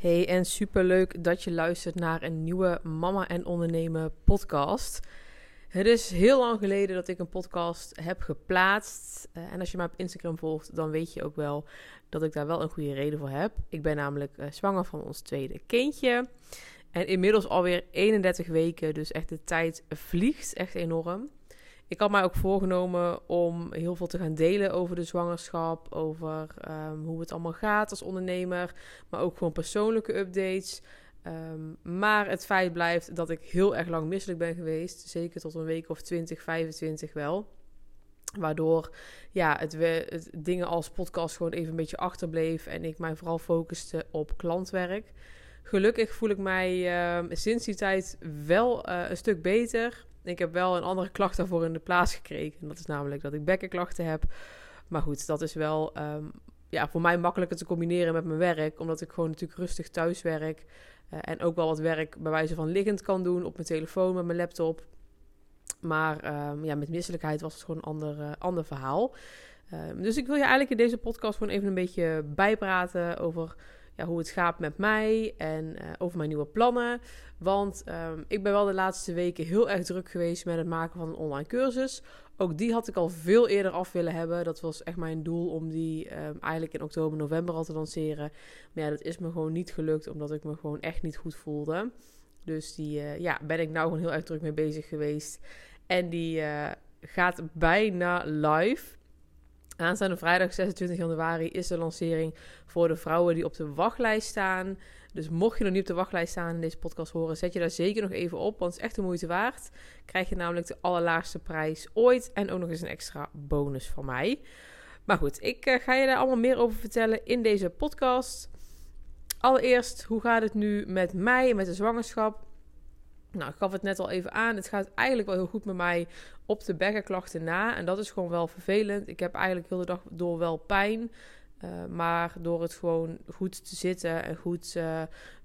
Hey, en superleuk dat je luistert naar een nieuwe Mama en Ondernemen podcast. Het is heel lang geleden dat ik een podcast heb geplaatst. Uh, en als je mij op Instagram volgt, dan weet je ook wel dat ik daar wel een goede reden voor heb. Ik ben namelijk uh, zwanger van ons tweede kindje. En inmiddels alweer 31 weken, dus echt de tijd vliegt echt enorm. Ik had mij ook voorgenomen om heel veel te gaan delen over de zwangerschap, over um, hoe het allemaal gaat als ondernemer, maar ook gewoon persoonlijke updates. Um, maar het feit blijft dat ik heel erg lang misselijk ben geweest, zeker tot een week of 20, 25 wel. Waardoor ja, het, dingen als podcast gewoon even een beetje achterbleef en ik mij vooral focuste op klantwerk. Gelukkig voel ik mij uh, sinds die tijd wel uh, een stuk beter. Ik heb wel een andere klacht daarvoor in de plaats gekregen. En dat is namelijk dat ik bekkenklachten heb. Maar goed, dat is wel um, ja, voor mij makkelijker te combineren met mijn werk. Omdat ik gewoon natuurlijk rustig thuis werk. Uh, en ook wel wat werk bij wijze van liggend kan doen op mijn telefoon, met mijn laptop. Maar um, ja, met misselijkheid was het gewoon een ander, uh, ander verhaal. Um, dus ik wil je eigenlijk in deze podcast gewoon even een beetje bijpraten over hoe het gaat met mij en uh, over mijn nieuwe plannen. Want um, ik ben wel de laatste weken heel erg druk geweest met het maken van een online cursus. Ook die had ik al veel eerder af willen hebben. Dat was echt mijn doel om die um, eigenlijk in oktober, november al te lanceren. Maar ja, dat is me gewoon niet gelukt omdat ik me gewoon echt niet goed voelde. Dus die uh, ja, ben ik nou gewoon heel erg druk mee bezig geweest. En die uh, gaat bijna live. Aanstaande vrijdag 26 januari is de lancering voor de vrouwen die op de wachtlijst staan. Dus mocht je nog niet op de wachtlijst staan in deze podcast horen, zet je daar zeker nog even op, want het is echt de moeite waard. Krijg je namelijk de allerlaagste prijs ooit en ook nog eens een extra bonus van mij. Maar goed, ik uh, ga je daar allemaal meer over vertellen in deze podcast. Allereerst, hoe gaat het nu met mij en met de zwangerschap? Nou, ik gaf het net al even aan. Het gaat eigenlijk wel heel goed met mij op de bekkenklachten na. En dat is gewoon wel vervelend. Ik heb eigenlijk heel de dag door wel pijn. Uh, maar door het gewoon goed te zitten en goed uh,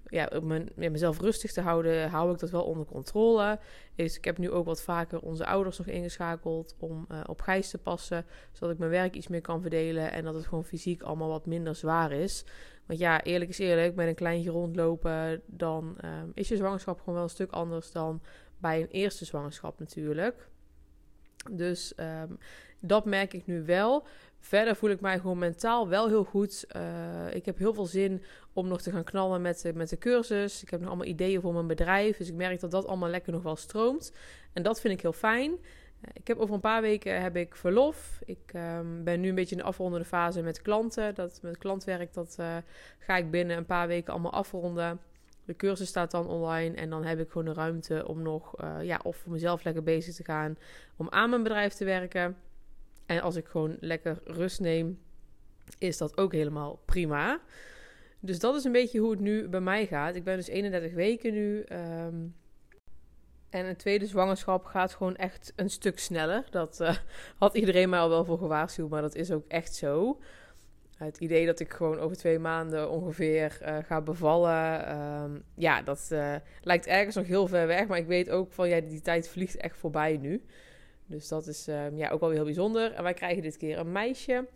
ja, mijn, mezelf rustig te houden, hou ik dat wel onder controle. Dus ik heb nu ook wat vaker onze ouders nog ingeschakeld om uh, op Gijs te passen. Zodat ik mijn werk iets meer kan verdelen en dat het gewoon fysiek allemaal wat minder zwaar is. Want ja, eerlijk is eerlijk, met een kleintje rondlopen, dan um, is je zwangerschap gewoon wel een stuk anders dan bij een eerste zwangerschap natuurlijk. Dus um, dat merk ik nu wel. Verder voel ik mij gewoon mentaal wel heel goed. Uh, ik heb heel veel zin om nog te gaan knallen met de, met de cursus. Ik heb nog allemaal ideeën voor mijn bedrijf. Dus ik merk dat dat allemaal lekker nog wel stroomt. En dat vind ik heel fijn. Uh, ik heb over een paar weken heb ik verlof. Ik um, ben nu een beetje in de afrondende fase met klanten. Dat, met klantwerk, dat uh, ga ik binnen een paar weken allemaal afronden. De cursus staat dan online en dan heb ik gewoon de ruimte om nog, ja, of voor mezelf lekker bezig te gaan, om aan mijn bedrijf te werken. En als ik gewoon lekker rust neem, is dat ook helemaal prima. Dus dat is een beetje hoe het nu bij mij gaat. Ik ben dus 31 weken nu. Um, en een tweede zwangerschap gaat gewoon echt een stuk sneller. Dat uh, had iedereen mij al wel voor gewaarschuwd, maar dat is ook echt zo. Het idee dat ik gewoon over twee maanden ongeveer uh, ga bevallen, um, ja, dat uh, lijkt ergens nog heel ver weg. Maar ik weet ook van, ja, die tijd vliegt echt voorbij nu. Dus dat is um, ja, ook wel weer heel bijzonder. En wij krijgen dit keer een meisje.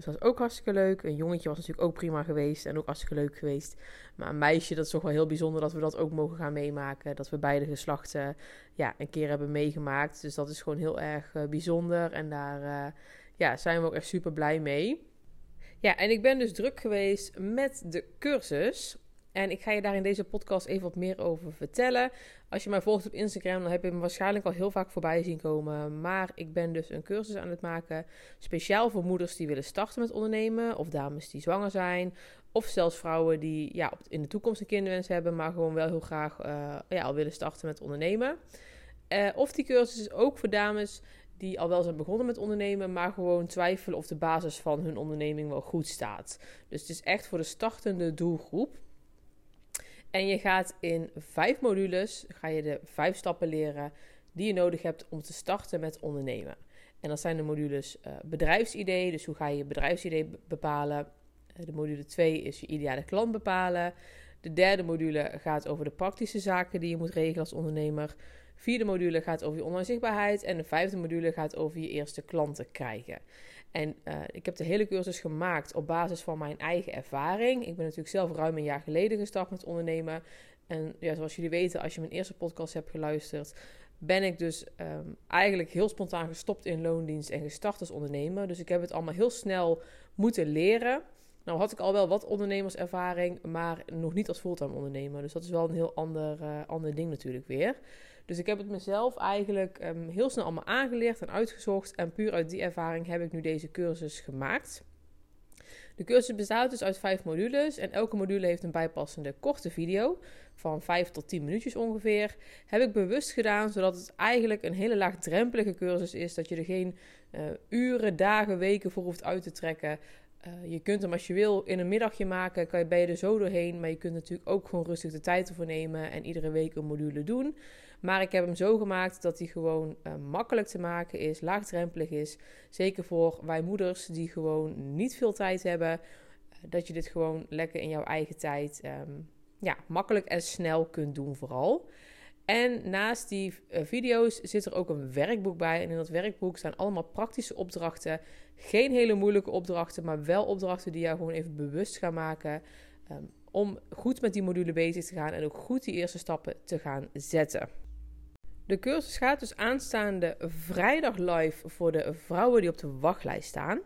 Dus dat is ook hartstikke leuk. Een jongetje was natuurlijk ook prima geweest en ook hartstikke leuk geweest. Maar een meisje, dat is toch wel heel bijzonder dat we dat ook mogen gaan meemaken. Dat we beide geslachten ja, een keer hebben meegemaakt. Dus dat is gewoon heel erg uh, bijzonder. En daar uh, ja, zijn we ook echt super blij mee. Ja, en ik ben dus druk geweest met de cursus. En ik ga je daar in deze podcast even wat meer over vertellen. Als je mij volgt op Instagram, dan heb je me waarschijnlijk al heel vaak voorbij zien komen. Maar ik ben dus een cursus aan het maken. Speciaal voor moeders die willen starten met ondernemen. Of dames die zwanger zijn. Of zelfs vrouwen die ja, in de toekomst een kinderwens hebben. Maar gewoon wel heel graag uh, ja, al willen starten met ondernemen. Uh, of die cursus is ook voor dames die al wel zijn begonnen met ondernemen, maar gewoon twijfelen of de basis van hun onderneming wel goed staat. Dus het is echt voor de startende doelgroep. En je gaat in vijf modules, ga je de vijf stappen leren die je nodig hebt om te starten met ondernemen. En dat zijn de modules uh, bedrijfsidee, dus hoe ga je je bedrijfsidee bepalen. Uh, de module 2 is je ideale klant bepalen. De derde module gaat over de praktische zaken die je moet regelen als ondernemer. Vierde module gaat over je online zichtbaarheid. En de vijfde module gaat over je eerste klanten krijgen. En uh, ik heb de hele cursus gemaakt op basis van mijn eigen ervaring. Ik ben natuurlijk zelf ruim een jaar geleden gestart met ondernemen. En ja, zoals jullie weten, als je mijn eerste podcast hebt geluisterd, ben ik dus um, eigenlijk heel spontaan gestopt in loondienst en gestart als ondernemer. Dus ik heb het allemaal heel snel moeten leren. Nou had ik al wel wat ondernemerservaring, maar nog niet als fulltime ondernemer. Dus dat is wel een heel ander, uh, ander ding natuurlijk weer. Dus ik heb het mezelf eigenlijk um, heel snel allemaal aangeleerd en uitgezocht. En puur uit die ervaring heb ik nu deze cursus gemaakt. De cursus bestaat dus uit vijf modules en elke module heeft een bijpassende korte video van 5 tot 10 minuutjes ongeveer. Heb ik bewust gedaan zodat het eigenlijk een hele laagdrempelige cursus is. Dat je er geen uh, uren, dagen, weken voor hoeft uit te trekken. Uh, je kunt hem als je wil in een middagje maken, kan je, ben je er zo doorheen. Maar je kunt natuurlijk ook gewoon rustig de tijd ervoor nemen en iedere week een module doen. Maar ik heb hem zo gemaakt dat hij gewoon uh, makkelijk te maken is, laagdrempelig is. Zeker voor wij moeders die gewoon niet veel tijd hebben. Uh, dat je dit gewoon lekker in jouw eigen tijd um, ja, makkelijk en snel kunt doen vooral. En naast die uh, video's zit er ook een werkboek bij. En in dat werkboek staan allemaal praktische opdrachten. Geen hele moeilijke opdrachten, maar wel opdrachten die jou gewoon even bewust gaan maken. Um, om goed met die module bezig te gaan en ook goed die eerste stappen te gaan zetten. De cursus gaat dus aanstaande vrijdag live voor de vrouwen die op de wachtlijst staan.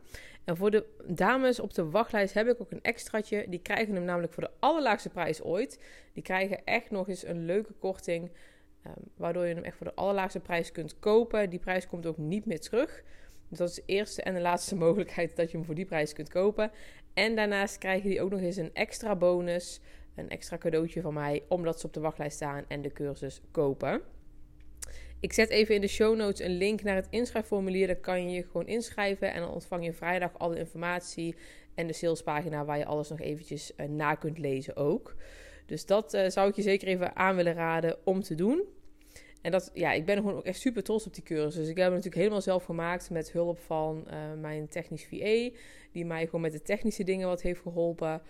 En voor de dames op de wachtlijst heb ik ook een extraatje. Die krijgen hem namelijk voor de allerlaagste prijs ooit. Die krijgen echt nog eens een leuke korting. Um, waardoor je hem echt voor de allerlaagste prijs kunt kopen. Die prijs komt ook niet meer terug. Dus dat is de eerste en de laatste mogelijkheid dat je hem voor die prijs kunt kopen. En daarnaast krijgen die ook nog eens een extra bonus. Een extra cadeautje van mij. Omdat ze op de wachtlijst staan en de cursus kopen. Ik zet even in de show notes een link naar het inschrijfformulier. Daar kan je je gewoon inschrijven en dan ontvang je vrijdag alle informatie en de salespagina waar je alles nog eventjes uh, na kunt lezen ook. Dus dat uh, zou ik je zeker even aan willen raden om te doen. En dat, ja, ik ben gewoon ook echt super trots op die cursus. Dus ik heb hem natuurlijk helemaal zelf gemaakt met hulp van uh, mijn technisch VA, die mij gewoon met de technische dingen wat heeft geholpen.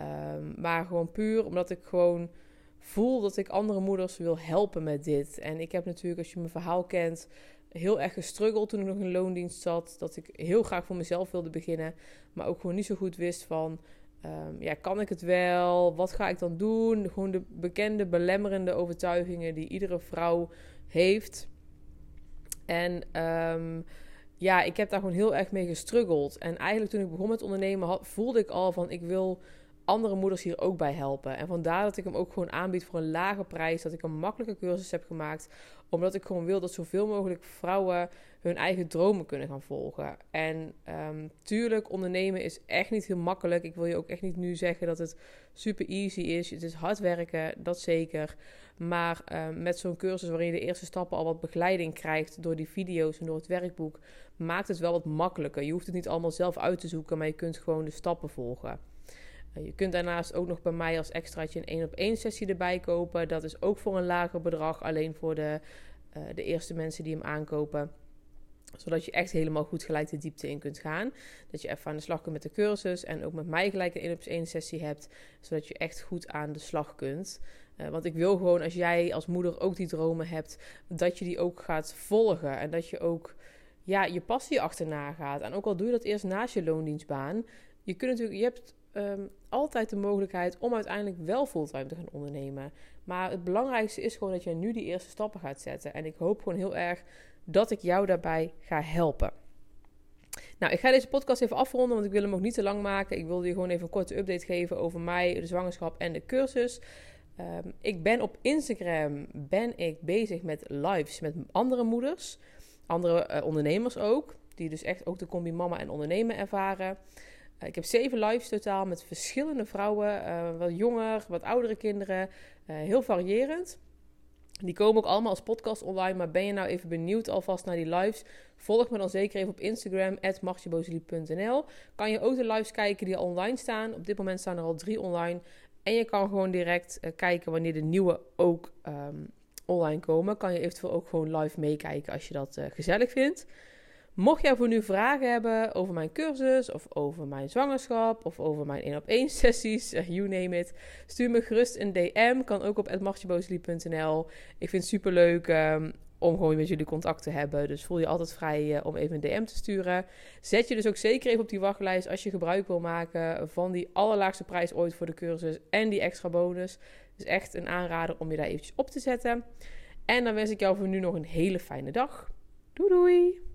Um, maar gewoon puur omdat ik gewoon voel dat ik andere moeders wil helpen met dit. En ik heb natuurlijk, als je mijn verhaal kent, heel erg gestruggeld toen ik nog in loondienst zat. Dat ik heel graag voor mezelf wilde beginnen, maar ook gewoon niet zo goed wist van... Um, ja, kan ik het wel? Wat ga ik dan doen? Gewoon de bekende belemmerende overtuigingen die iedere vrouw heeft. En um, ja, ik heb daar gewoon heel erg mee gestruggeld. En eigenlijk toen ik begon met ondernemen, voelde ik al van ik wil andere moeders hier ook bij helpen. En vandaar dat ik hem ook gewoon aanbied voor een lage prijs. Dat ik een makkelijke cursus heb gemaakt. Omdat ik gewoon wil dat zoveel mogelijk vrouwen hun eigen dromen kunnen gaan volgen. En um, tuurlijk, ondernemen is echt niet heel makkelijk. Ik wil je ook echt niet nu zeggen dat het super easy is. Het is hard werken, dat zeker. Maar um, met zo'n cursus waarin je de eerste stappen al wat begeleiding krijgt door die video's en door het werkboek, maakt het wel wat makkelijker. Je hoeft het niet allemaal zelf uit te zoeken, maar je kunt gewoon de stappen volgen. Eh, je kunt daarnaast ook nog bij mij als extraatje een 1 op 1 sessie erbij kopen. Dat is ook voor een lager bedrag, alleen voor de, uh, de eerste mensen die hem aankopen zodat je echt helemaal goed gelijk de diepte in kunt gaan. Dat je even aan de slag kunt met de cursus. En ook met mij gelijk een 1 op 1 sessie hebt. Zodat je echt goed aan de slag kunt. Uh, want ik wil gewoon, als jij als moeder ook die dromen hebt, dat je die ook gaat volgen. En dat je ook ja, je passie achterna gaat. En ook al doe je dat eerst naast je loondienstbaan. Je, kunt natuurlijk, je hebt um, altijd de mogelijkheid om uiteindelijk wel fulltime te gaan ondernemen. Maar het belangrijkste is gewoon dat jij nu die eerste stappen gaat zetten. En ik hoop gewoon heel erg dat ik jou daarbij ga helpen. Nou, ik ga deze podcast even afronden, want ik wil hem ook niet te lang maken. Ik wilde je gewoon even een korte update geven over mij, de zwangerschap en de cursus. Um, ik ben op Instagram ben ik bezig met lives met andere moeders, andere uh, ondernemers ook, die dus echt ook de combi mama en ondernemen ervaren. Uh, ik heb zeven lives totaal met verschillende vrouwen, uh, wat jonger, wat oudere kinderen, heel variërend. Die komen ook allemaal als podcast online. Maar ben je nou even benieuwd alvast naar die lives? Volg me dan zeker even op Instagram, martjebozelie.nl. Kan je ook de lives kijken die online staan. Op dit moment staan er al drie online. En je kan gewoon direct kijken wanneer de nieuwe ook um, online komen. Kan je eventueel ook gewoon live meekijken als je dat gezellig vindt. Mocht jij voor nu vragen hebben over mijn cursus of over mijn zwangerschap of over mijn 1 op 1 sessies, eh, you name it, stuur me gerust een DM. Kan ook op martjeboosliep.nl. Ik vind het super leuk um, om gewoon met jullie contact te hebben. Dus voel je altijd vrij uh, om even een DM te sturen. Zet je dus ook zeker even op die wachtlijst als je gebruik wil maken van die allerlaagste prijs ooit voor de cursus en die extra bonus. Dus echt een aanrader om je daar eventjes op te zetten. En dan wens ik jou voor nu nog een hele fijne dag. Doei doei!